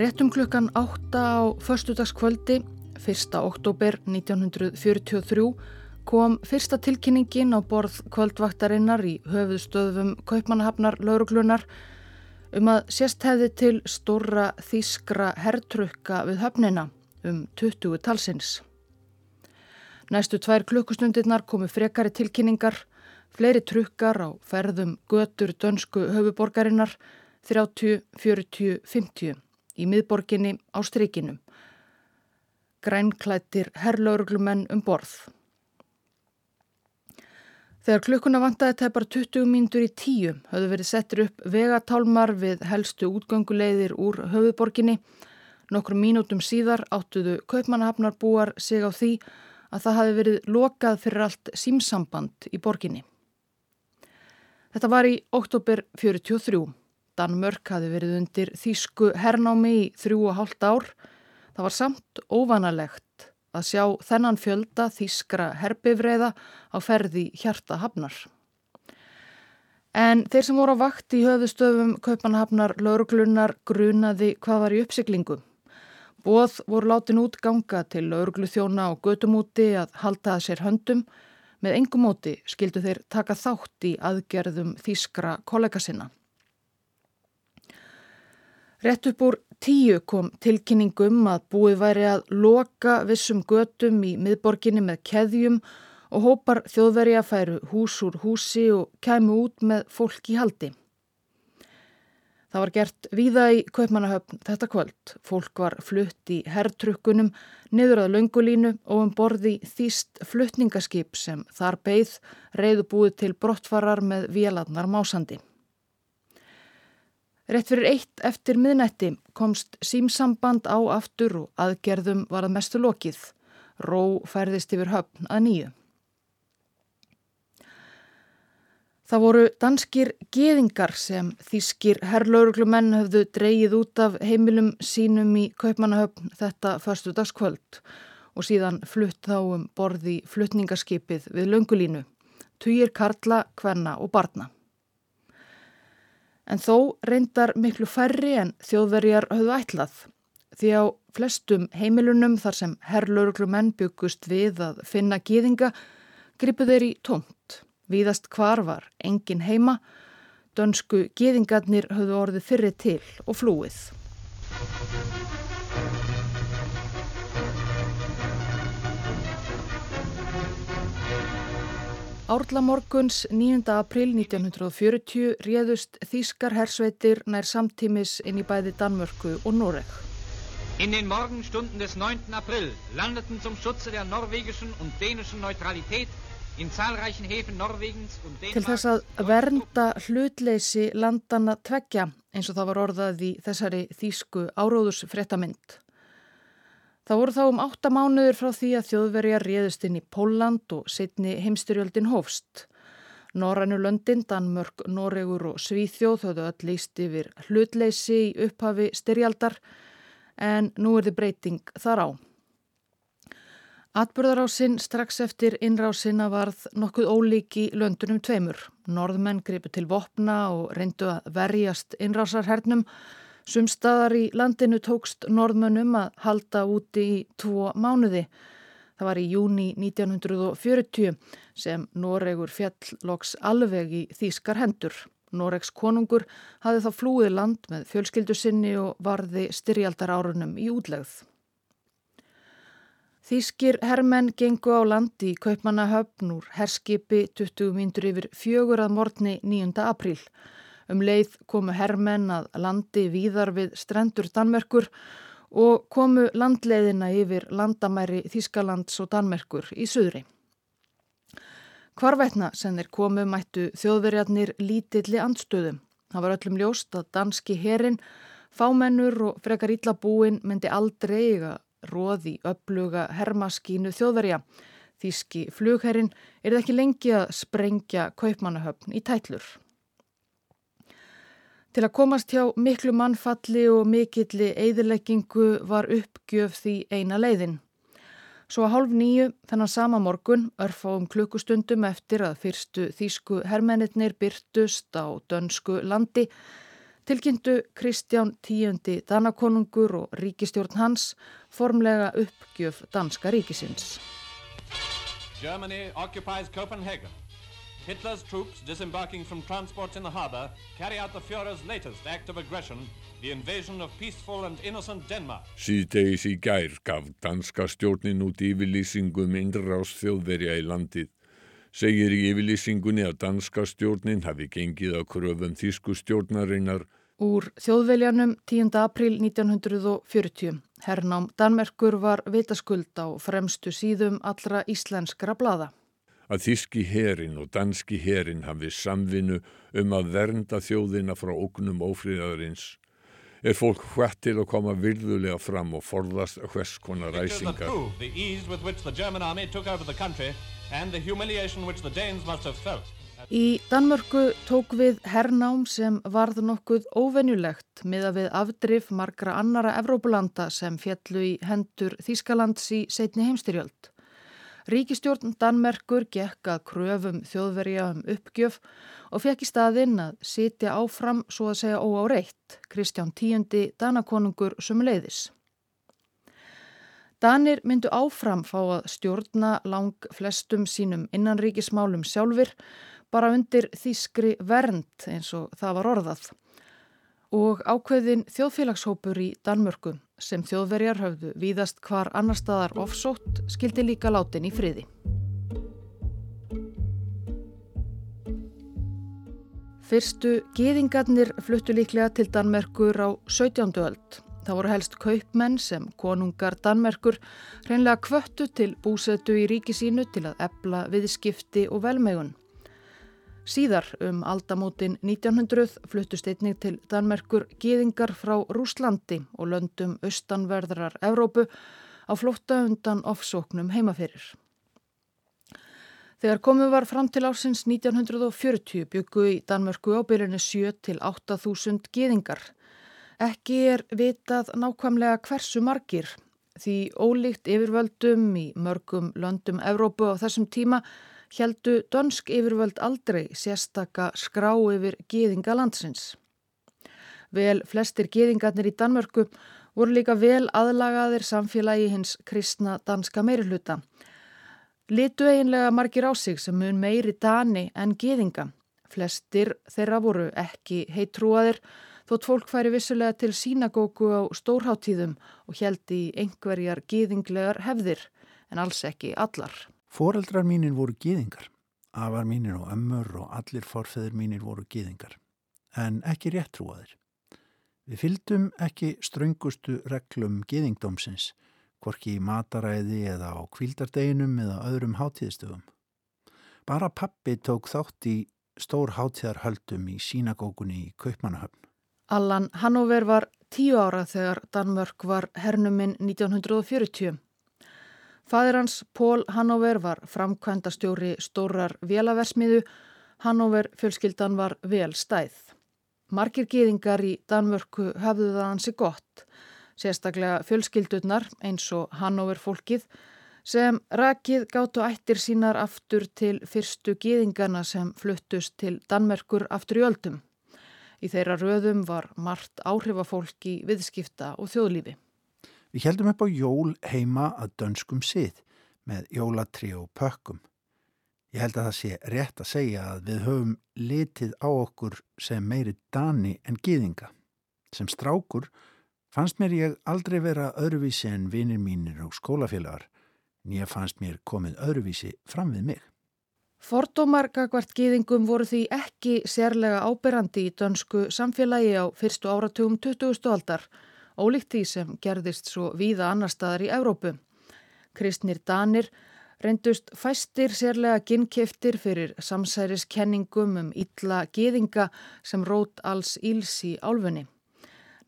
Réttum klukkan 8 á förstudagskvöldi, 1. oktober 1943, kom fyrsta tilkynningin á borð kvöldvaktarinnar í höfuðstöðum Kaupmannahafnar lauruglunar um að sérst hefði til stóra þýskra herrtrukka við höfnina um 20 talsins. Næstu tvær klukkustundirnar komu frekari tilkynningar, fleiri trukkar á ferðum götur dönsku höfuborgarinnar 30, 40, 50 í miðborginni á strykinu. Grænklættir herrlauruglumenn um borð. Þegar klukkuna vantaði tæpar 20 mínútur í tíu höfðu verið settir upp vegatálmar við helstu útgönguleiðir úr höfuborginni. Nokkru mínútum síðar áttuðu kaupmannahafnarbúar sig á því að það hafi verið lokað fyrir allt símsamband í borginni. Þetta var í oktober 43. Danmörk hafi verið undir þýsku hernámi í þrjú og hálft ár. Það var samt óvanalegt að sjá þennan fjölda þýskra herbifreiða á ferði hjarta hafnar. En þeir sem voru á vakt í höfustöfum Kaupanhafnar lauruglunar grunaði hvað var í uppsiklingu. Bóð voru látin út ganga til lauruglu þjóna og götumúti að halda að sér höndum. Með engum móti skildu þeir taka þátt í aðgerðum þýskra kollega sinna. Rett upp úr tíu kom tilkynningum að búið væri að loka vissum götum í miðborginni með keðjum og hópar þjóðverja færu hús úr húsi og kæmu út með fólk í haldi. Það var gert víða í Kaupmannahöfn þetta kvöld. Fólk var flutt í herrtrukkunum, niður að laungulínu og um borði þýst fluttningaskip sem þar beigð reyðu búið til brottfarar með véladnar másandi. Rett fyrir eitt eftir miðnætti komst símsamband á aftur og aðgerðum var að mestu lokið. Ró færðist yfir höfn að nýju. Það voru danskir geðingar sem þýskir herrlauruglumenn höfðu dreyið út af heimilum sínum í Kaupmannahöfn þetta förstu dagskvöld og síðan flutt þá um borði fluttningaskipið við löngulínu, tugir karla, kvenna og barna en þó reyndar miklu færri en þjóðverjar höfðu ætlað. Því á flestum heimilunum þar sem herrlauruglumenn byggust við að finna gýðinga gripu þeir í tómt. Víðast hvar var engin heima, dönsku gýðingarnir höfðu orðið fyrir til og flúið. Árla morguns 9. april 1940 réðust Þískar hersveitir nær samtímis inn í bæði Danmörku og Noreg. In den Morgenstunden des 9. April landeten zum Schutze der norwegischen und dänischen Neutralität in zahlreichen Häfen Norwegens und Dänemark... Til þess að vernda hlutleysi landana tveggja eins og það var orðað í þessari Þísku áróðusfréttamind. Það voru þá um átta mánuður frá því að þjóðverja réðust inn í Póland og setni heimstyrjöldin hófst. Norrænu löndin, Danmörk, Noregur og Svíþjóð höfðu öll líst yfir hlutleysi í upphafi styrjaldar en nú er þið breyting þar á. Atbörðarásinn strax eftir innrásina varð nokkuð ólíki löndunum tveimur. Norðmenn gripu til vopna og reyndu að verjast innrásarhernum Sumstaðar í landinu tókst norðmönnum að halda úti í tvo mánuði. Það var í júni 1940 sem Noregur fjallloks alveg í þýskar hendur. Noregs konungur hafði þá flúið land með fjölskyldu sinni og varði styrjaldar árunum í útlegð. Þýskir hermenn gengu á land í Kaupmannahöfn úr herskipi 20 mindur yfir fjögur að morgni 9. apríl. Um leið komu herrmenn að landi víðar við strendur Danmerkur og komu landleiðina yfir landamæri Þískalands og Danmerkur í suðri. Hvarvetna sem þeir komu mættu þjóðverjarnir lítilli andstöðum. Það var öllum ljóst að danski herin, fámennur og frekar íllabúin myndi aldrei eiga róði öfluga hermaskínu þjóðverja. Þíski flugherrin er ekki lengi að sprengja kaupmannahöfn í tætlur. Til að komast hjá miklu mannfalli og mikilli eðileggingu var uppgjöf því eina leiðin. Svo að hálf nýju þennan sama morgun örfáum klukkustundum eftir að fyrstu þýsku hermennir byrtust á dönsku landi tilkynntu Kristján tíundi Danakonungur og ríkistjórn hans formlega uppgjöf danska ríkisins. Germany occupies Copenhagen. Hitler's troops disembarking from transports in the harbor carry out the Führer's latest act of aggression, the invasion of peaceful and innocent Denmark. Síðdegis í gær gaf danska stjórnin út yfirlýsingum innrás þjóðverja í landið. Segir í yfirlýsingunni að danska stjórnin hafi gengið á kröfum þýsku stjórnarinnar Úr þjóðveljanum 10. april 1940. Hernám Danmerkur var vitaskuld á fremstu síðum allra íslenskra blada að þíski herin og danski herin hafið samvinnu um að vernda þjóðina frá ógnum ófríðarins er fólk hvætt til að koma virðulega fram og forðast hvers konar ræsingar. Í Danmörku tók við hernám sem varð nokkuð óvenjulegt með að við afdrif margra annara Evrópulanda sem fjallu í hendur Þískalands í setni heimstyrjöld. Ríkistjórn Danmerkur gekk að kröfum þjóðverja um uppgjöf og fekk í staðinn að sitja áfram svo að segja óáreitt, Kristján Tíundi Danakonungur sumuleiðis. Danir myndu áfram fá að stjórna lang flestum sínum innanríkismálum sjálfur bara undir þýskri vernd eins og það var orðað og ákveðin þjóðfélagshópur í Danmörku sem þjóðverjar höfðu víðast hvar annar staðar ofsótt skildi líka látin í friði. Fyrstu geðingarnir fluttu líklega til Danmerkur á 17. öld. Það voru helst kaupmenn sem konungar Danmerkur reynlega kvöttu til búsetu í ríki sínu til að ebla viðskipti og velmegun. Síðar um aldamótin 1900 fluttust einnig til Danmerkur geðingar frá Rúslandi og löndum austanverðrar Evrópu á flótta undan ofsóknum heimaferir. Þegar komið var fram til ársins 1940 byggu í Danmörku á byrjunni 7 til 8000 geðingar. Ekki er vitað nákvæmlega hversu margir því ólíkt yfirvöldum í mörgum löndum Evrópu á þessum tíma heldu dönsk yfirvöld aldrei sérstaka skrá yfir geðinga landsins. Vel flestir geðingarnir í Danmörku voru líka vel aðlagaðir samfélagi hins kristna danska meiruluta. Litu eiginlega margir á sig sem mun meiri dani en geðinga. Flestir þeirra voru ekki heitrúaðir þótt fólk færi vissulega til sínagóku á stórháttíðum og held í einhverjar geðinglegar hefðir en alls ekki allar. Fóreldrar mínir voru gýðingar, afar mínir og ömmur og allir forfeður mínir voru gýðingar, en ekki réttrúaðir. Við fyldum ekki ströngustu reglum gýðingdómsins, hvorki í mataræði eða á kvildardeginum eða öðrum hátíðstöfum. Bara pappi tók þátt í stór hátíðarhöldum í sínagókunni í Kaupmannahöfn. Allan Hannover var tíu ára þegar Danmörk var hernuminn 1940. Fadir hans, Pól Hannover, var framkvæmdastjóri stórar vélaversmiðu. Hannover fjölskyldan var vel stæð. Markir geðingar í Danmörku hafðu það hansi gott, sérstaklega fjölskyldurnar eins og Hannover fólkið sem rakið gáttu ættir sínar aftur til fyrstu geðingarna sem fluttust til Danmörkur aftur í öldum. Í þeirra röðum var margt áhrifafólk í viðskipta og þjóðlífi. Við heldum upp á jól heima að dönskum sið með jólatri og pökkum. Ég held að það sé rétt að segja að við höfum litið á okkur sem meiri dani en gýðinga. Sem strákur fannst mér ég aldrei vera öðruvísi en vinir mínir og skólafélagar en ég fannst mér komið öðruvísi fram við mig. Fordómar gagvart gýðingum voru því ekki sérlega áberandi í dönsku samfélagi á fyrstu áratugum 20. aldar ólíkt því sem gerðist svo víða annar staðar í Evrópu. Kristnir Danir reyndust fæstir sérlega ginnkeftir fyrir samsæriskenningum um illa geðinga sem rót alls íls í álfunni.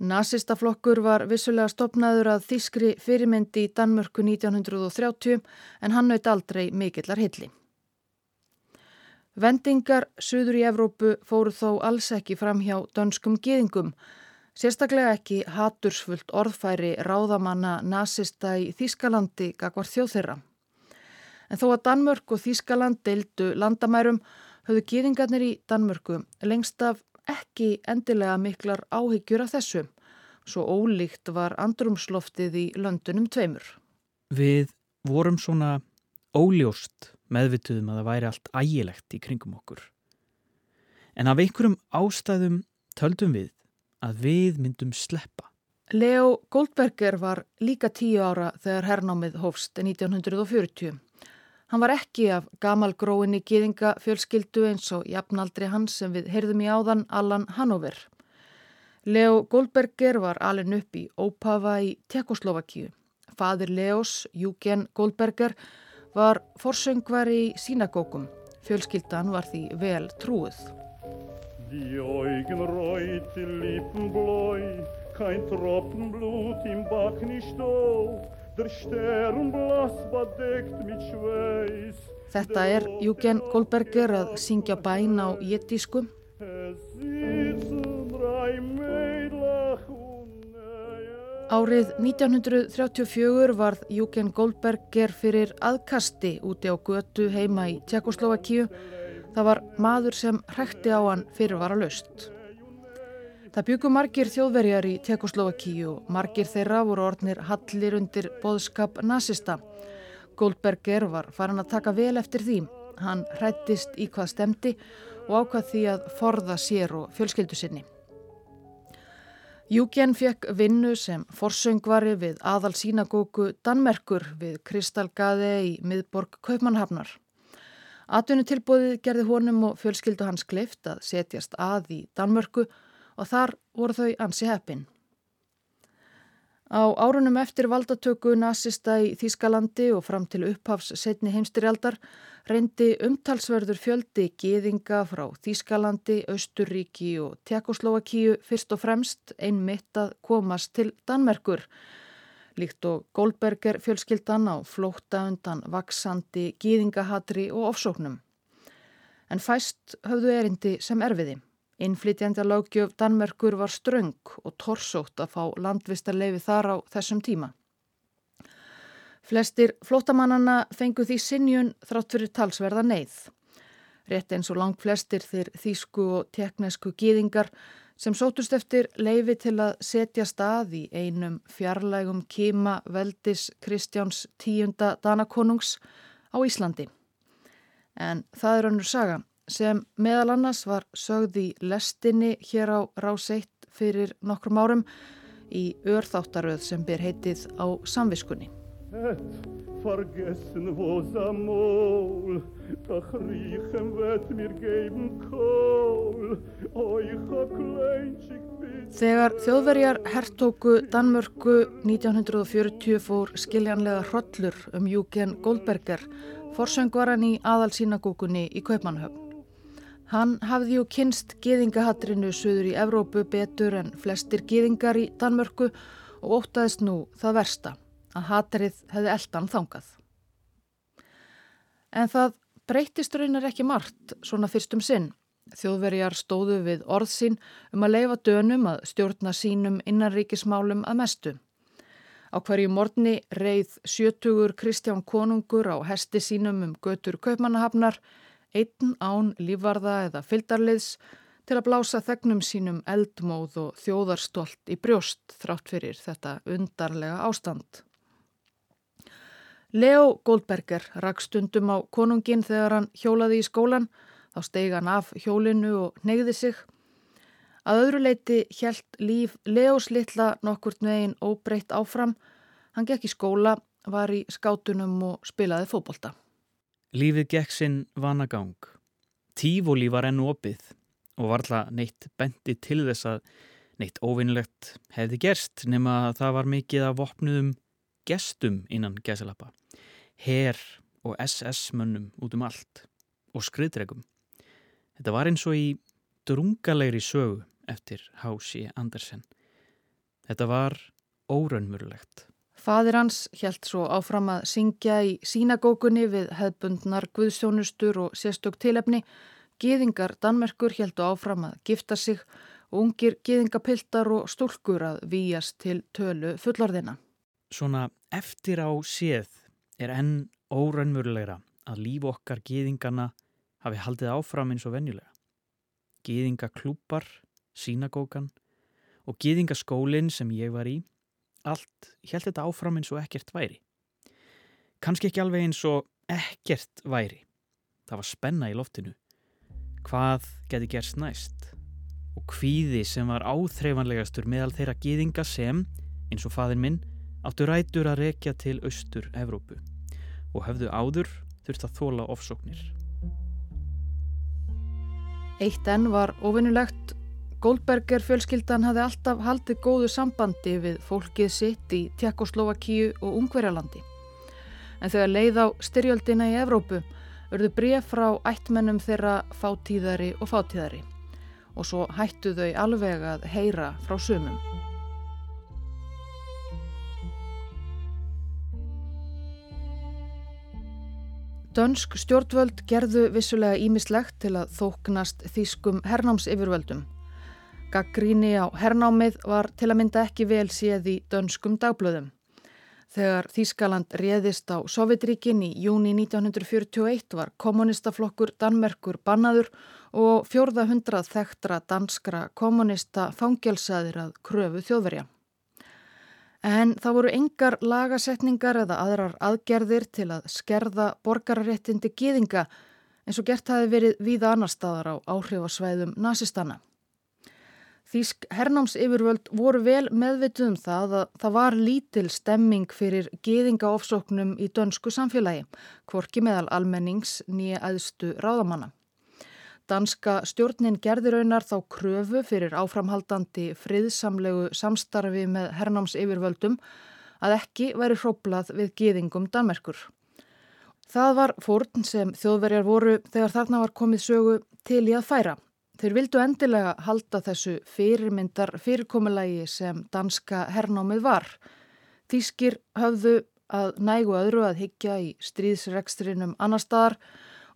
Nazistaflokkur var vissulega stopnaður að þískri fyrirmyndi í Danmörku 1930 en hann naut aldrei mikillar hilli. Vendingar suður í Evrópu fóru þó alls ekki fram hjá dönskum geðingum Sérstaklega ekki hatursfullt orðfæri ráðamanna nazista í Þískalandi gagvar þjóðþyrra. En þó að Danmörk og Þískaland deildu landamærum höfðu gýðingarnir í Danmörku lengst af ekki endilega miklar áhyggjur af þessu. Svo ólíkt var andrumsloftið í löndunum tveimur. Við vorum svona óljóst meðvituðum að það væri allt ægilegt í kringum okkur. En af einhverjum ástæðum töldum við að við myndum sleppa. Leo Goldberger var líka tíu ára þegar hernámið hófst 1940. Hann var ekki af gamalgróinni gýðinga fjölskyldu eins og jafnaldri hans sem við heyrðum í áðan Allan Hanover. Leo Goldberger var alin upp í Ópava í Tekoslovakíu. Fadir Leos, Júgen Goldberger, var forsöngvar í sínagókum. Fjölskyldan var því vel trúið. Die Augen reut, die Lippen bläu, kein Tropfen Blut im Back nicht auf, der Stern blass bedeckt mit Schweiß. Þetta er Júgen Goldberger að syngja bæn á jettísku. Árið 1934 varð Júgen Goldberger fyrir aðkasti úti á götu heima í Tjekkoslovakíu. Það var maður sem hrekti á hann fyrir var að löst. Það byggum margir þjóðverjar í Tjekkoslovakíu og margir þeirra voru orðnir hallir undir boðskap nazista. Goldberger var farin að taka vel eftir því. Hann hrættist í hvað stemdi og ákvað því að forða sér og fjölskyldu sinni. Júgen fekk vinnu sem forsöngvari við aðal sínagóku Danmerkur við Kristalgaði í miðborg Kaupmannhafnar. Atvinnutilbóðið gerði honum og fjölskyldu hans kleift að setjast að í Danmörku og þar voru þau ansi heppin. Á árunum eftir valdatöku nazista í Þískalandi og fram til upphafs setni heimstyrjaldar reyndi umtalsverður fjöldi geðinga frá Þískalandi, Östurríki og Tjekkoslovakíu fyrst og fremst einmitt að komast til Danmerkur. Líkt og Goldberger fjölskyldan á flókta undan vaksandi geðingahatri og ofsóknum. En fæst höfðu erindi sem erfiði. Innflytjandi að lágjöf Danmerkur var ströng og torsótt að fá landvistarleifi þar á þessum tíma. Flestir flótamannana fengu því sinjun þrátt fyrir talsverða neyð. Rétt eins og langt flestir þeir þýsku og teknesku gýðingar sem sótust eftir leifi til að setja stað í einum fjarlægum kima veldis Kristjáns tíunda Danakonungs á Íslandi. En það er önnur saga sem meðal annars var sögð í lestinni hér á Ráseitt fyrir nokkrum árum í örþáttaröð sem ber heitið á samviskunni. Het vergessen was amol, doch riechen wird mir geben kól, euch a kleinschig. Þegar þjóðverjar herrtóku Danmörku 1940 fór skiljanlega hrollur um Júken Goldberger, forsöngvaran í aðalsínagókunni í Kaupmannhöfn. Hann hafði jú kynst geðingahattrinu söður í Evrópu betur en flestir geðingar í Danmörku og ótaðist nú það versta að hatrið hefði eldan þangað. En það breytist raunar ekki margt svona fyrstum sinn. Þjóðverjar stóðu við orðsín um að leifa dönum að stjórna sínum innanríkismálum að mestu. Á hverju morgni reið sjötugur Kristján Konungur á hesti sínum um götur kaupmannahafnar, einn án lífvarða eða fyldarliðs til að blása þegnum sínum eldmóð og þjóðarstolt í brjóst þrátt fyrir þetta undarlega ástand. Leo Goldberger rak stundum á konungin þegar hann hjólaði í skólan, þá steig hann af hjólinu og neyði sig. Að öðru leiti hjælt líf Leos litla nokkurt veginn óbreytt áfram. Hann gekk í skóla, var í skátunum og spilaði fókbólta. Lífið gekk sinn vanagang. Tífóli var enn opið og var alltaf neitt bendi til þess að neitt óvinnlegt hefði gerst nema að það var mikið af vopnuðum gestum innan gæsalappa her og SS-mönnum út um allt og skriðdregum. Þetta var eins og í drungalegri sögu eftir Hási Andersen. Þetta var óraunmurulegt. Fadir hans helt svo áfram að syngja í sínagókunni við hefbundnar guðsjónustur og sérstök tilefni. Gýðingar Danmerkur heldu áfram að gifta sig og ungir gýðingapiltar og stúlkur að výjast til tölu fullorðina. Svona eftir á séð er enn óraunmjörulegra að líf okkar gýðingana hafi haldið áfram eins og venjulega. gýðingaklúpar, sínagókan og gýðingaskólinn sem ég var í, allt held þetta áfram eins og ekkert væri. Kanski ekki alveg eins og ekkert væri. Það var spenna í loftinu. Hvað geti gerst næst? Og kvíði sem var áþreifanlegastur meðal þeirra gýðinga sem, eins og faðin minn, áttu rætur að rekja til austur Evrópu og höfðu áður þurft að þóla ofsóknir. Eitt enn var ofinnulegt. Goldberger fjölskyldan hafði alltaf haldið góðu sambandi við fólkið sitt í Tjekkoslovakíu og Ungverjalandi. En þegar leið á styrjöldina í Evrópu örðu bref frá ættmennum þeirra fátíðari og fátíðari og svo hættu þau alveg að heyra frá sumum. Dönsk stjórnvöld gerðu vissulega ímislegt til að þóknast þýskum hernámsifurvöldum. Gaggríni á hernámið var til að mynda ekki vel séð í dönskum dagblöðum. Þegar Þýskaland réðist á Sovjetríkin í júni 1941 var kommunistaflokkur Danmerkur bannaður og fjórða hundrað þekktra danskra kommunista fangelsaðir að kröfu þjóðverja. En það voru engar lagasetningar eða aðrar aðgerðir til að skerða borgararéttindi gýðinga eins og gert hafi verið víða annar staðar á áhrifasvæðum nazistana. Þýsk hernáms yfirvöld voru vel meðvituð um það að það var lítil stemming fyrir gýðingaofsóknum í dönsku samfélagi, kvorki meðal almennings nýja aðstu ráðamanna. Danska stjórnin gerði raunar þá kröfu fyrir áframhaldandi friðsamlegu samstarfi með hernáms yfirvöldum að ekki væri hróplað við gýðingum Danmerkur. Það var fórn sem þjóðverjar voru þegar þarna var komið sögu til í að færa. Þeir vildu endilega halda þessu fyrirmyndar fyrirkomulagi sem danska hernámið var. Þýskir höfðu að nægu öðru að higgja í stríðsrekstrinum annar staðar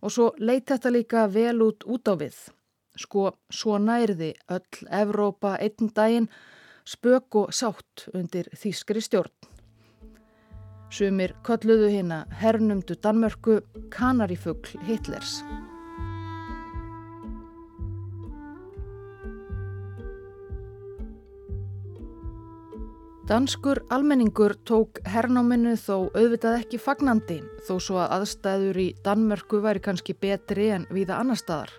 og svo leit þetta líka vel út út á við. Sko, svo nærði öll Evrópa einn daginn spök og sátt undir þýskri stjórn. Sumir kolluðu hérna hernumdu Danmörku Kanarifugl Hitlers. Danskur almenningur tók hernáminu þó auðvitað ekki fagnandi þó svo að aðstæður í Danmörku væri kannski betri en viða annar staðar.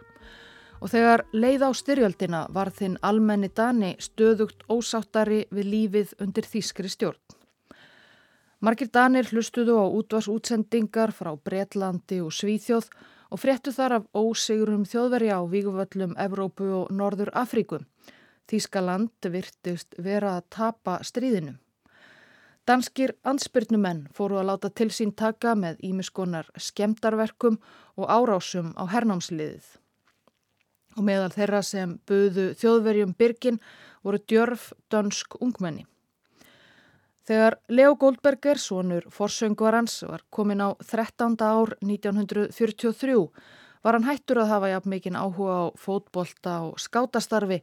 Og þegar leið á styrjöldina var þinn almenni Dani stöðugt ósáttari við lífið undir þýskri stjórn. Margir Danir hlustuðu á útvars útsendingar frá Breitlandi og Svíþjóð og fréttu þar af ósigurum þjóðverja á víguvöllum Evrópu og Norður Afríku Þískaland virtist vera að tapa stríðinu. Danskir ansbyrnumenn fóru að láta til sín taka með ímiskonar skemdarverkum og árásum á hernámsliðið. Og meðal þeirra sem buðu þjóðverjum byrgin voru djörf dönsk ungmenni. Þegar Leo Goldberger, sonur forsöngvarans, var komin á 13. ár 1943 var hann hættur að hafa jafn mikinn áhuga á fótbolta og skátastarfi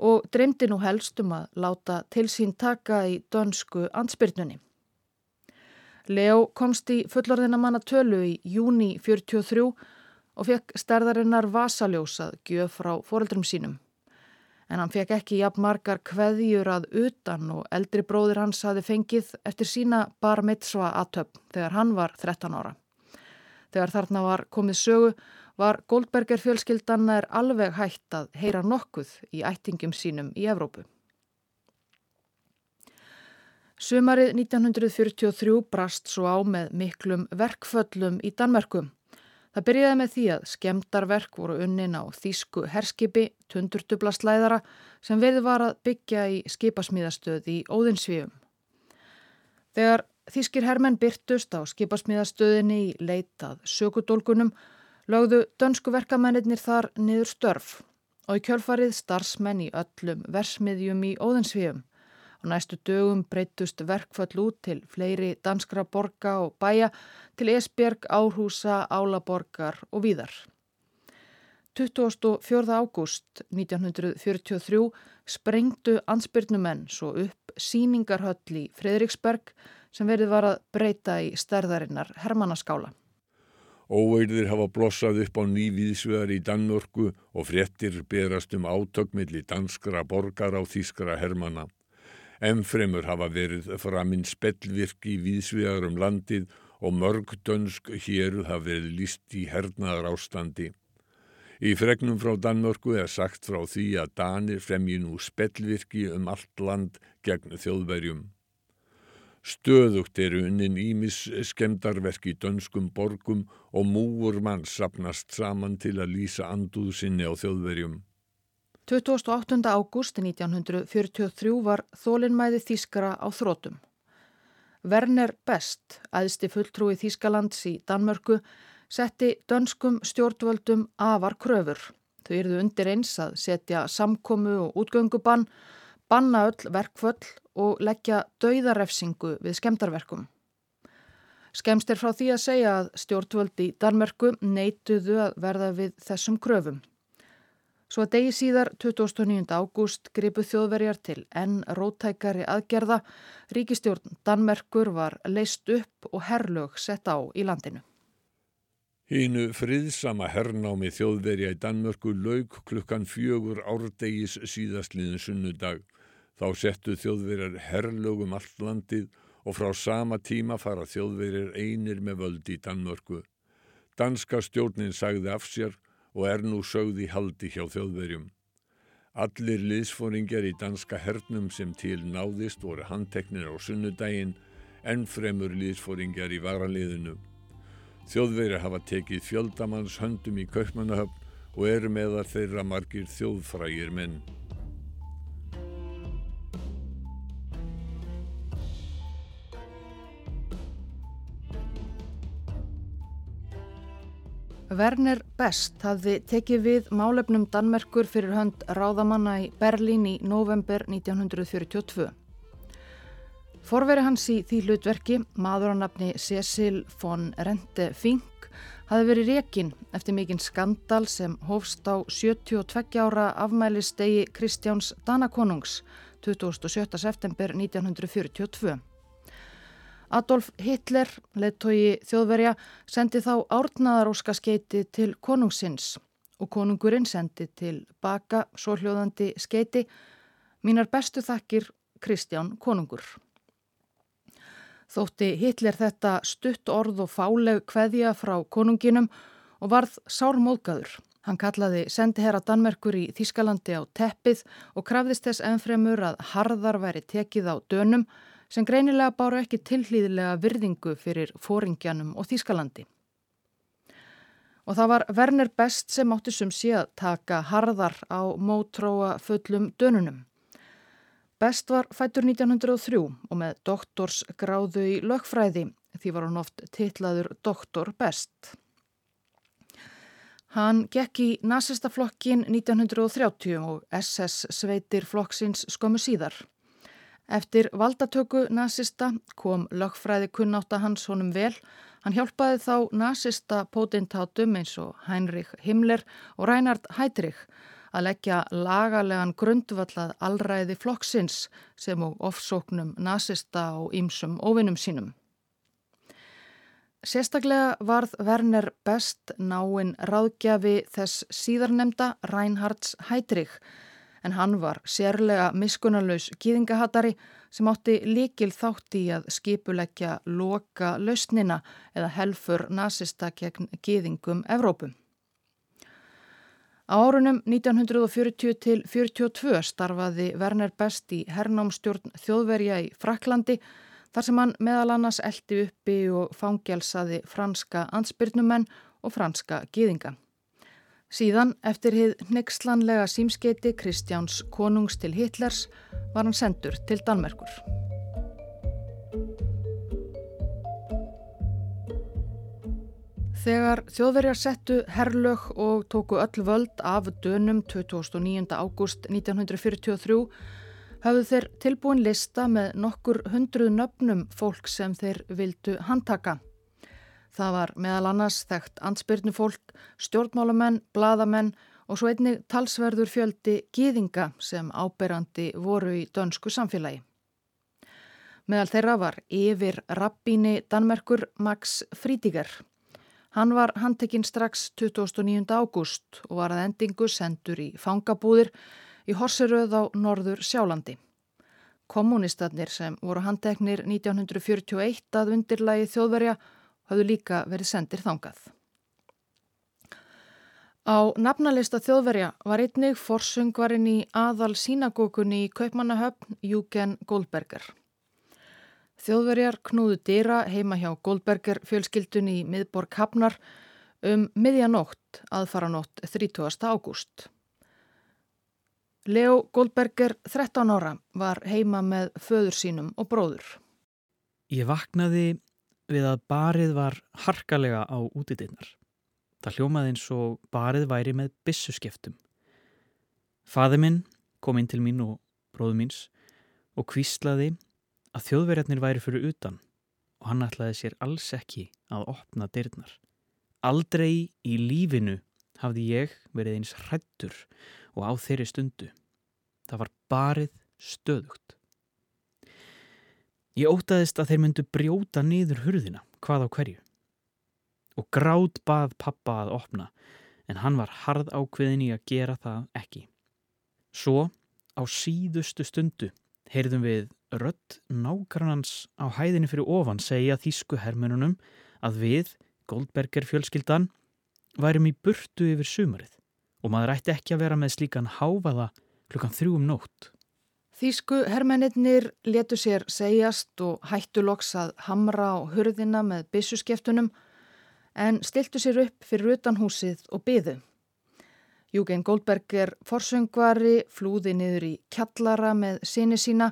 og dreymdi nú helst um að láta til sín taka í dönsku ansbyrnunni. Leo komst í fullorðina manna tölu í júni 43 og fekk stærðarinnar vasaljósað gjöf frá foreldrum sínum. En hann fekk ekki jafn margar kveðjur að utan og eldri bróðir hans hafi fengið eftir sína bar mitzva aðtöpp þegar hann var 13 ára. Þegar þarna var komið sögu var Goldberger fjölskyldan er alveg hægt að heyra nokkuð í ættingum sínum í Evrópu. Sumarið 1943 brast svo á með miklum verkföllum í Danmerkum. Það byrjaði með því að skemdarverk voru unnin á þýsku herskipi, tundurtubla slæðara sem við var að byggja í skipasmíðastöð í Óðinsvíum. Þegar þýskir hermenn byrtust á skipasmíðastöðinni í leitað sökudólgunum lögðu dönsku verkamennir þar niður störf og í kjölfarið starfsmenn í öllum versmiðjum í Óðinsvíum. Á næstu dögum breytust verkfall út til fleiri danskra borga og bæja til Esbjerg, Árhúsa, Álaborgar og víðar. 24. ágúst 1943 sprengtu ansbyrnumenn svo upp síningarhöll í Fredriksberg sem verið var að breyta í stærðarinnar Hermannaskála. Óeirðir hafa blossað upp á nývíðsvegar í Danmörku og fréttir berast um átökmiðli danskra borgar á þýskra hermana. Emmfremur hafa verið framinn spellvirk í víðsvegar um landið og mörg dönsk héruð hafa verið líst í hernaðar ástandi. Í fregnum frá Danmörku er sagt frá því að Danir fremji nú spellvirki um allt land gegn þjóðverjum. Stöðugt eru unnin ímis skemdarverk í dönskum borgum og múur mann sapnast saman til að lýsa anduðu sinni á þjóðverjum. 28. ágúst 1943 var þólinnmæði Þískara á þrótum. Werner Best, aðsti fulltrúi Þískalands í Danmörku, setti dönskum stjórnvöldum afar kröfur. Þau yrðu undir eins að setja samkomu og útgöngubann, banna öll verkföll og leggja dauðarefsingu við skemdarverkum. Skemst er frá því að segja að stjórnvöldi í Danmörku neituðu að verða við þessum kröfum. Svo að degi síðar, 29. ágúst, gripu þjóðverjar til enn rótækari aðgerða. Ríkistjórn Danmerkur var leist upp og herrlög sett á í landinu. Hínu friðsama herrnámi þjóðverja í Danmörku laug klukkan fjögur árdegis síðastliðin sunnudag. Þá settu þjóðverjar herrlögum allt landið og frá sama tíma fara þjóðverjar einir með völd í Danmörku. Danska stjórnin sagði af sér og er nú sögði haldi hjá þjóðverjum. Allir liðsfóringar í danska hernum sem til náðist voru handteknir á sunnudaginn en fremur liðsfóringar í varaliðinu. Þjóðverjar hafa tekið fjöldamanns höndum í kaupmannahöfn og eru meðar þeirra margir þjóðfrægir menn. Werner Best hafði tekið við málefnum Danmerkur fyrir hönd ráðamanna í Berlín í november 1942. Forveri hans í því hlutverki, maður á nafni Cecil von Rente Fink, hafði verið rekin eftir mikinn skandal sem hófst á 72 ára afmælistegi Kristjáns Danakonungs 27. september 1942. Adolf Hitler, leittói þjóðverja, sendi þá árnaðaróska skeiti til konungsins og konungurinn sendi til baka svo hljóðandi skeiti mínar bestu þakkir Kristján konungur. Þótti Hitler þetta stutt orð og fáleg kveðja frá konunginum og varð sármóðgæður. Hann kallaði sendiherra Danmerkur í Þískalandi á teppið og krafðist þess ennfremur að harðar væri tekið á dönum sem greinilega báru ekki tilhlýðilega virðingu fyrir fóringjanum og Þískalandi. Og það var Werner Best sem átti sum sé að taka harðar á mótróa fullum dönunum. Best var fættur 1903 og með doktorsgráðu í lögfræði því var hann oft titlaður Doktor Best. Hann gekk í nazistaflokkin 1930 og SS sveitir flokksins skömmu síðar. Eftir valdatöku nazista kom lögfræði kunnáta hans honum vel. Hann hjálpaði þá nazista potentátum eins og Heinrich Himmler og Reinhard Heydrich að leggja lagalegan grundvallað allræði flokksins sem og ofsóknum nazista og ýmsum óvinnum sínum. Sérstaklega varð Werner Best náinn ráðgjafi þess síðarnemda Reinhards Heydrich en hann var sérlega miskunarlaus gýðingahattari sem átti líkil þátt í að skipuleggja loka lausnina eða helfur nazista gegn gýðingum Evrópum. Á árunum 1940 til 42 starfaði Werner Best í hernámstjórn þjóðverja í Fraklandi þar sem hann meðal annars eldi uppi og fangelsaði franska ansbyrnumenn og franska gýðinga. Síðan, eftir hið nexlanlega símskeiti Kristjáns konungs til Hitlers, var hann sendur til Danmerkur. Þegar þjóðverjar settu herrlög og tóku öll völd af dönum 29. ágúst 1943 hafðu þeir tilbúin lista með nokkur hundruð nöfnum fólk sem þeir vildu handtaka. Það var meðal annars þekkt ansbyrnufólk, stjórnmálamenn, bladamenn og svo einnig talsverður fjöldi gýðinga sem áberandi voru í dönsku samfélagi. Meðal þeirra var yfir rabbíni Danmerkur Max Frítiger. Hann var handtekinn strax 29. ágúst og var að endingu sendur í fangabúðir í Horseröð á norður Sjálandi. Kommunistarnir sem voru handteknir 1941 að undirlægi þjóðverja hafðu líka verið sendir þangað. Á nafnalista þjóðverja var einnig forsungvarinn í aðal sínagókunni í Kaupmannahöfn Júgen Goldberger. Þjóðverjar knúðu dýra heima hjá Goldberger fjölskyldunni í miðborg Hafnar um miðjanótt aðfaranótt 30. ágúst. Leo Goldberger, 13 ára, var heima með föður sínum og bróður. Ég vaknaði við að barið var harkalega á útidinnar. Það hljómaði eins og barið væri með bissuskeftum. Faði minn kom inn til mín og bróðu míns og kvíslaði að þjóðverjarnir væri fyrir utan og hann ætlaði sér alls ekki að opna dyrnar. Aldrei í lífinu hafði ég verið eins hrættur og á þeirri stundu. Það var barið stöðugt. Ég ótaðist að þeir myndu brjóta niður hurðina, hvað á hverju og grátt bað pappa að opna en hann var harð ákveðin í að gera það ekki. Svo á síðustu stundu heyrðum við rött nágrannans á hæðinni fyrir ofan segja þýsku hermönunum að við, Goldberger fjölskyldan, værum í burtu yfir sumarið og maður ætti ekki að vera með slíkan háfaða klukkan þrjúum nótt. Þýsku hermennir letu sér segjast og hættu loks að hamra á hurðina með bissuskeftunum en stiltu sér upp fyrir utan húsið og byðu. Júgen Goldberger forsöngvari flúði niður í kjallara með sinni sína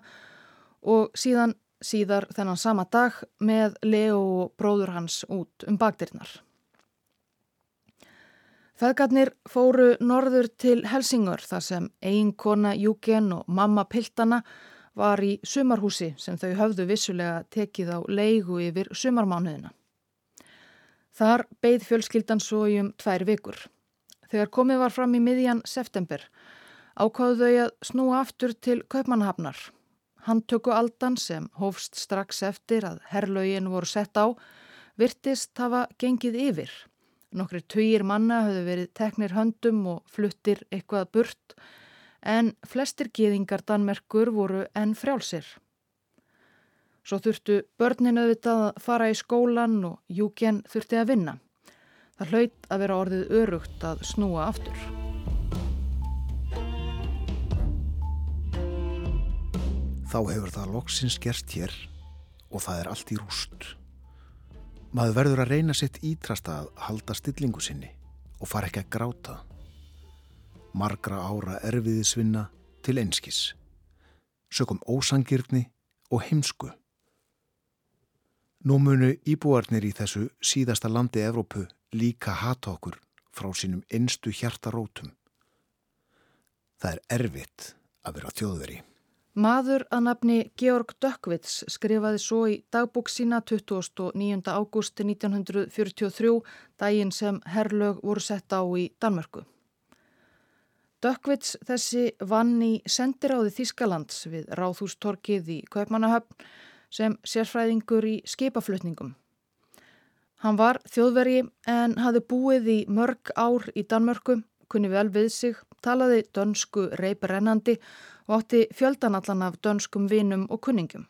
og síðan síðar þennan sama dag með Leo og bróður hans út um bakdyrnar. Feðgarnir fóru norður til Helsingur þar sem eiginkona Júgen og mamma Piltana var í sumarhúsi sem þau höfðu vissulega tekið á leigu yfir sumarmánuðina. Þar beigð fjölskyldan svo í um tvær vikur. Þegar komið var fram í miðjan september ákváðu þau að snúa aftur til Kaupmannhafnar. Handtöku aldan sem hófst strax eftir að herrlaugin voru sett á virtist hafa gengið yfir. Nokkri töyir manna höfðu verið teknir höndum og fluttir eitthvað burt en flestir geðingar Danmerkur voru enn frjálsir. Svo þurftu börnin auðvitað að fara í skólan og Júken þurfti að vinna. Það hlaut að vera orðið örugt að snúa aftur. Þá hefur það loksins gert hér og það er allt í rúst. Maður verður að reyna sitt ítrasta að halda stillingu sinni og fara ekki að gráta. Margra ára erfiðisvinna til einskis. Sökum ósangirni og heimsku. Nú munu íbúarnir í þessu síðasta landi Evrópu líka hata okkur frá sínum einstu hjartarótum. Það er erfitt að vera þjóðveri. Maður að nafni Georg Dökkvits skrifaði svo í dagbúk sína 29. ágústi 1943, daginn sem herrlög voru sett á í Danmörku. Dökkvits þessi vann í sendiráði Þískalands við Ráðhústorkið í Kaupmannahöfn sem sérfræðingur í skipaflutningum. Hann var þjóðveri en hafði búið í mörg ár í Danmörku, kunni vel við sig, talaði dönsku reybrennandi og átti fjöldanallan af dönskum vinum og kunningum.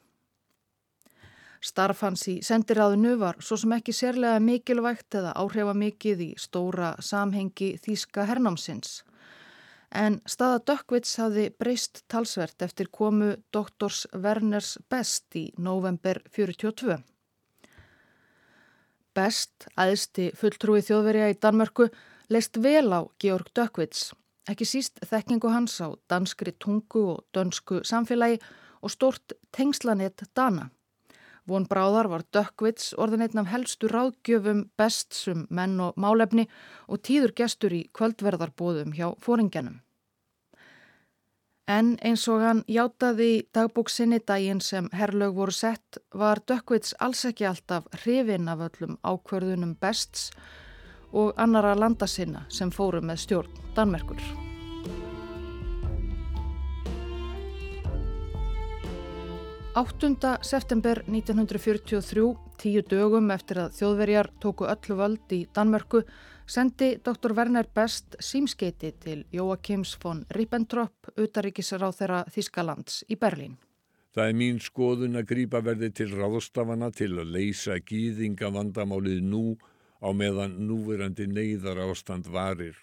Starf hans í sendiráðinu var svo sem ekki sérlega mikilvægt eða áhrifa mikið í stóra samhengi þýska hernámsins en staða Dökkvits hafði breyst talsvert eftir komu doktors Werners Best í november 42. Best, aðsti fulltrúi þjóðverja í Danmörku, leist vel á Georg Dökkvits, ekki síst þekkingu hans á danskri tungu og dönsku samfélagi og stort tengslanett Dana. Von Bráðar var Dökkvits orðin einn af helstu ráðgjöfum best sem menn og málefni og tíður gestur í kvöldverðarbóðum hjá fóringjanum. En eins og hann játaði í dagbóksinni daginn sem herrlög voru sett var Dökkvits alls ekki alltaf hrifin af öllum ákverðunum bests og annara landasinna sem fóru með stjórn Danmerkur. 8. september 1943 tíu dögum eftir að þjóðverjar tóku öllu völd í Danmörku sendi Dr. Werner Best símskeiti til Jóakims von Ribbentrop, utaríkisráð þeirra Þískalands í Berlín. Það er mín skoðun að grípa verði til ráðstafana til að leysa gýðinga vandamálið nú á meðan núverandi neyðar ástand varir.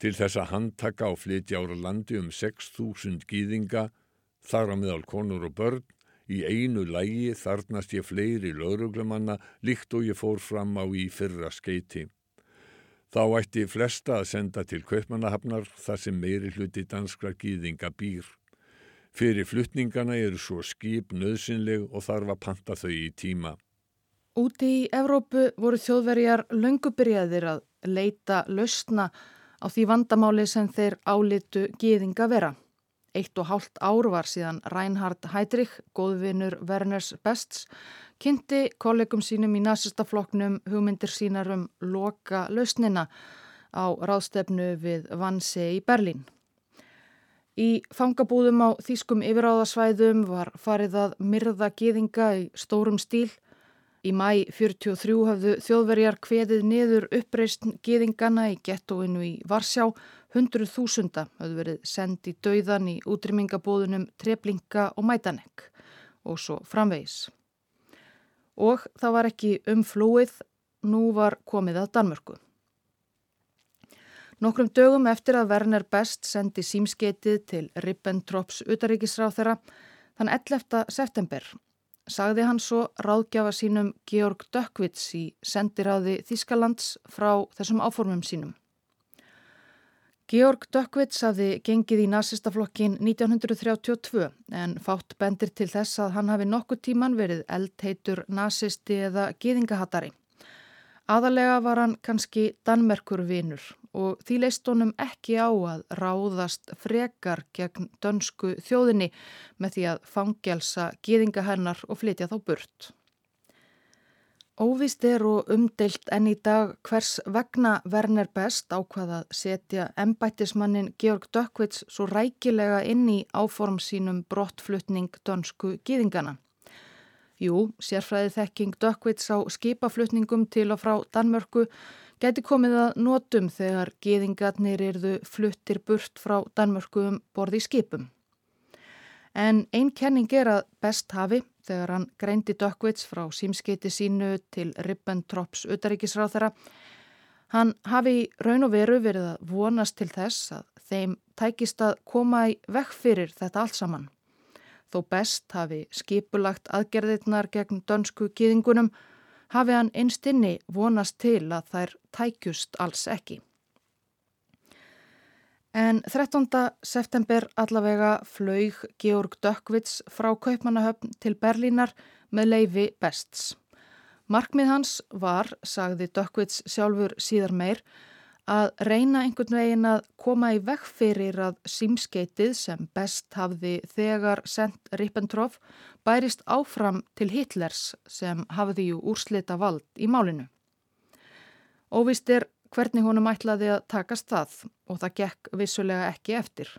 Til þess að handtaka á flytja ára landi um 6.000 gýðinga, þar á meðal konur og börn, Í einu lægi þarnast ég fleiri lauruglumanna líkt og ég fór fram á í fyrra skeiti. Þá ætti flesta að senda til Kaupmannahafnar þar sem meiri hluti danskra gýðinga býr. Fyrir fluttningana eru svo skip nöðsynleg og þarf að panta þau í tíma. Úti í Evrópu voru þjóðverjar löngubyrjaðir að leita lausna á því vandamáli sem þeir álitu gýðinga vera. Eitt og hálft ár var síðan Reinhard Heydrich, góðvinur Werners Bests, kynnti kollegum sínum í nazistafloknum hugmyndir sínar um loka lausnina á ráðstefnu við Vanse í Berlín. Í fangabúðum á þýskum yfiráðasvæðum var farið að myrða geðinga í stórum stíl. Í mæ 43 hafðu þjóðverjar kveðið niður uppreist geðingana í gettóinu í Varsjá Hundruð þúsunda hafðu verið sendið dauðan í útrymmingabóðunum Treblinga og Mætanek og svo framvegis. Og það var ekki umflúið, nú var komið að Danmörku. Nokkrum dögum eftir að Werner Best sendi símskeitið til Ribbentrops utaríkisráð þeirra þann 11. september sagði hann svo ráðgjafa sínum Georg Dökkvits í sendiráði Þískalands frá þessum áformum sínum. Georg Dökkvits hafði gengið í nazistaflokkin 1932 en fátt bendir til þess að hann hafi nokkuð tíman verið eldheitur nazisti eða gýðingahattari. Aðalega var hann kannski Danmerkur vinur og því leist honum ekki á að ráðast frekar gegn dönsku þjóðinni með því að fangelsa gýðingahennar og flytja þá burt. Óvist er og umdeilt enn í dag hvers vegna Werner Best ákvaða að setja embættismannin Georg Dökkvits svo rækilega inn í áform sínum brottflutning dönsku gýðingana. Jú, sérfræði þekking Dökkvits á skipaflutningum til og frá Danmörku geti komið að notum þegar gýðingarnir erðu fluttir burt frá Danmörku um borði skipum. En einn kenning er að Best hafi þegar hann greindi Dökkvits frá símskeiti sínu til Ribbentrops utaríkisráð þeirra. Hann hafi raun og veru verið að vonast til þess að þeim tækist að koma í vekk fyrir þetta allt saman. Þó best hafi skipulagt aðgerðirnar gegn dönsku kýðingunum hafi hann einstinni vonast til að þær tækjust alls ekki. En 13. september allavega flög Georg Dökkvits frá Kaupmannahöfn til Berlínar með leifi bests. Markmið hans var, sagði Dökkvits sjálfur síðar meir, að reyna einhvern veginn að koma í vekk fyrir að símskeitið sem best hafði þegar sendt Ribbentrop bærist áfram til Hitlers sem hafði jú úrslita vald í málinu. Óvist er hvernig honum ætlaði að takast það og það gekk vissulega ekki eftir.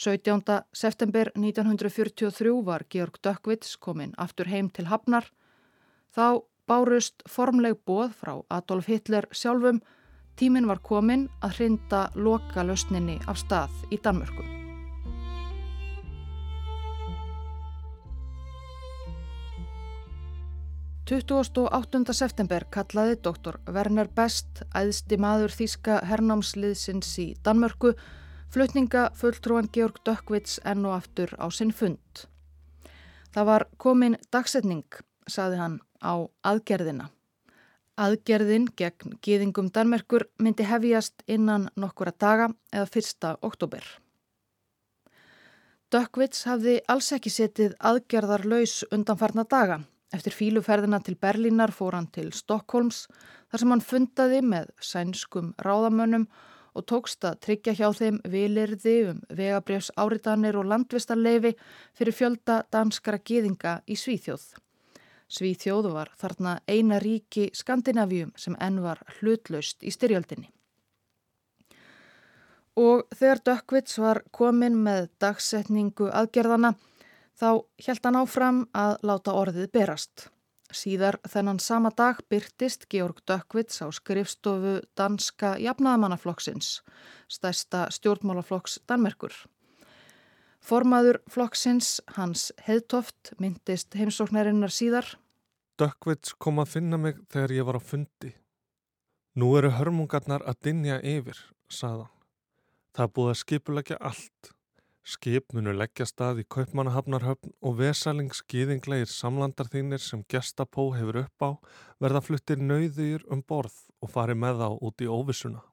17. september 1943 var Georg Dökkvits kominn aftur heim til Hafnar. Þá bárust formleg bóð frá Adolf Hitler sjálfum. Tímin var kominn að hrinda loka lausninni af stað í Danmörku. 28. september kallaði doktor Werner Best, æðsti maður þýska hernámsliðsins í Danmörku, flutninga fulltrúan Georg Dökkvits enn og aftur á sinn fund. Það var komin dagsetning, saði hann, á aðgerðina. Aðgerðin gegn gýðingum Danmerkur myndi hefjast innan nokkura daga eða fyrsta oktober. Dökkvits hafði alls ekki setið aðgerðar laus undanfarna daga Eftir fíluferðina til Berlínar fór hann til Stokkólms þar sem hann fundaði með sænskum ráðamönnum og tókst að tryggja hjá þeim vilirði um vegabrjöfs áritanir og landvistarleifi fyrir fjölda danskara geðinga í Svíþjóð. Svíþjóð var þarna eina ríki Skandinavíum sem enn var hlutlaust í styrjöldinni. Og þegar Dökkvits var komin með dagsetningu aðgerðana Þá hjælt hann áfram að láta orðið berast. Síðar þennan sama dag byrtist Georg Dökkvits á skrifstofu Danska Jafnaðamannaflokksins, stærsta stjórnmálaflokks Danmerkur. Formaður flokksins, Hans Heðtoft, myndist heimsóknarinnar síðar. Dökkvits kom að finna mig þegar ég var á fundi. Nú eru hörmungarnar að dinja yfir, saðan. Það búið að skipulegja allt. Skip munu leggja stað í Kaupmannahafnarhöfn og vesalingsgiðinglegir samlandar þínir sem gestapó hefur upp á verða fluttir nauðir um borð og fari með þá út í óvissuna.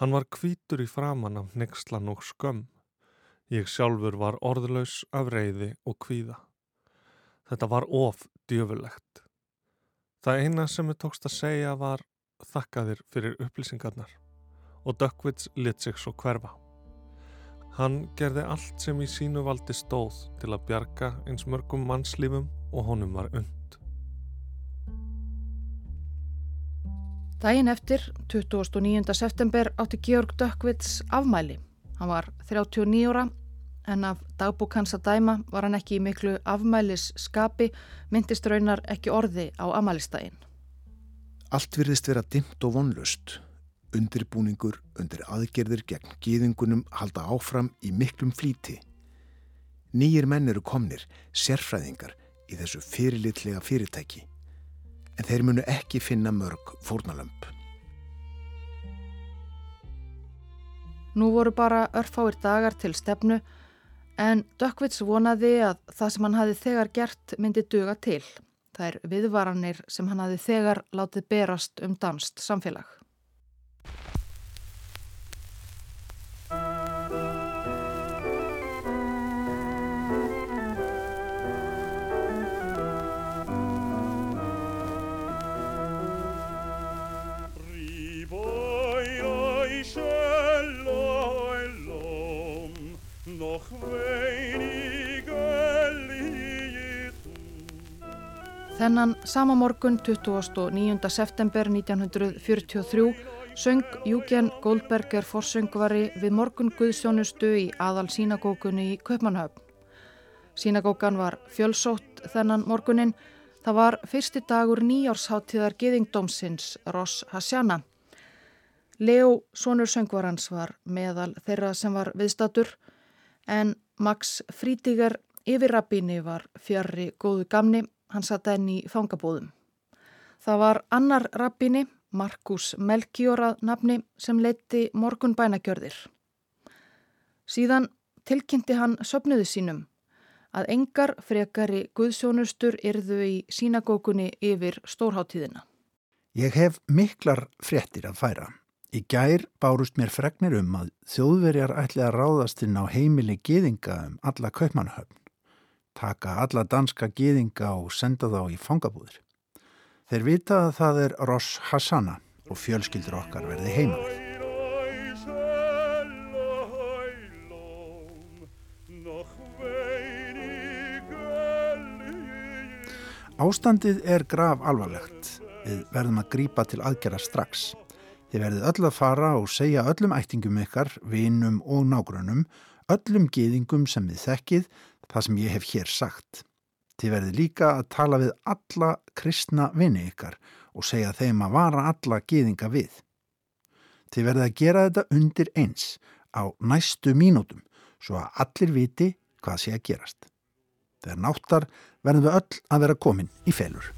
Hann var kvítur í framann af nexlan og skömm. Ég sjálfur var orðlaus af reyði og kvíða. Þetta var of djöfulegt. Það eina sem ég tókst að segja var þakkaðir fyrir upplýsingarnar og Dökkvits lit sig svo hverfa. Hann gerði allt sem í sínu valdi stóð til að bjarga eins mörgum mannslífum og honum var und. Dægin eftir, 29. september, átti Georg Dökkvits afmæli. Hann var 39 ára en af dagbúk hans að dæma var hann ekki í miklu afmælis skapi, myndist raunar ekki orði á amælistægin. Allt virðist vera dimt og vonlust undirbúningur undir aðgerðir gegn gíðingunum halda áfram í miklum flíti. Nýjir menn eru komnir, sérfræðingar í þessu fyrirlitlega fyrirtæki, en þeir munu ekki finna mörg fórnalömp. Nú voru bara örfáir dagar til stefnu, en Dökkvits vonaði að það sem hann hafi þegar gert myndi duga til. Það er viðvaranir sem hann hafi þegar látið berast um danst samfélag. Þennan sama morgun 29. september 1943 söng Júgen Goldberger forsöngvari við morgun Guðsjónustu í aðal sínagókunni í Kaupmannhöfn. Sínagókan var fjölsótt þennan morgunin. Það var fyrsti dagur nýjársháttíðar geðingdómsins Ross Hasjana. Leo, sonur söngvarans, var meðal þeirra sem var viðstatur en Max Frítiger yfirrabbini var fjarrri góðu gamni hann satt enn í fangabóðum. Það var annar rabbini, Markus Melchiorað nafni, sem leitti morgun bænagjörðir. Síðan tilkynnti hann söpnuðu sínum að engar frekari guðsjónustur yrðu í sínagókunni yfir stórháttíðina. Ég hef miklar fréttir að færa. Í gær bárust mér fregnir um að þjóðverjar ætli að ráðast inn á heimili geðinga um alla kaupmannahöfn taka alla danska gýðinga og senda þá í fangabúðir. Þeir vita að það er Ross Hassana og fjölskyldur okkar verði heima. Ástandið er grav alvarlegt. Við verðum að grípa til aðgerra strax. Þið verðið öll að fara og segja öllum ættingum ykkar, vinum og nágrunum, öllum gýðingum sem þið þekkið það sem ég hef hér sagt. Þið verði líka að tala við alla kristna vini ykkar og segja þeim að vara alla gýðinga við. Þið verði að gera þetta undir eins á næstu mínútum svo að allir viti hvað sé að gerast. Þegar náttar verðum við öll að vera komin í felur.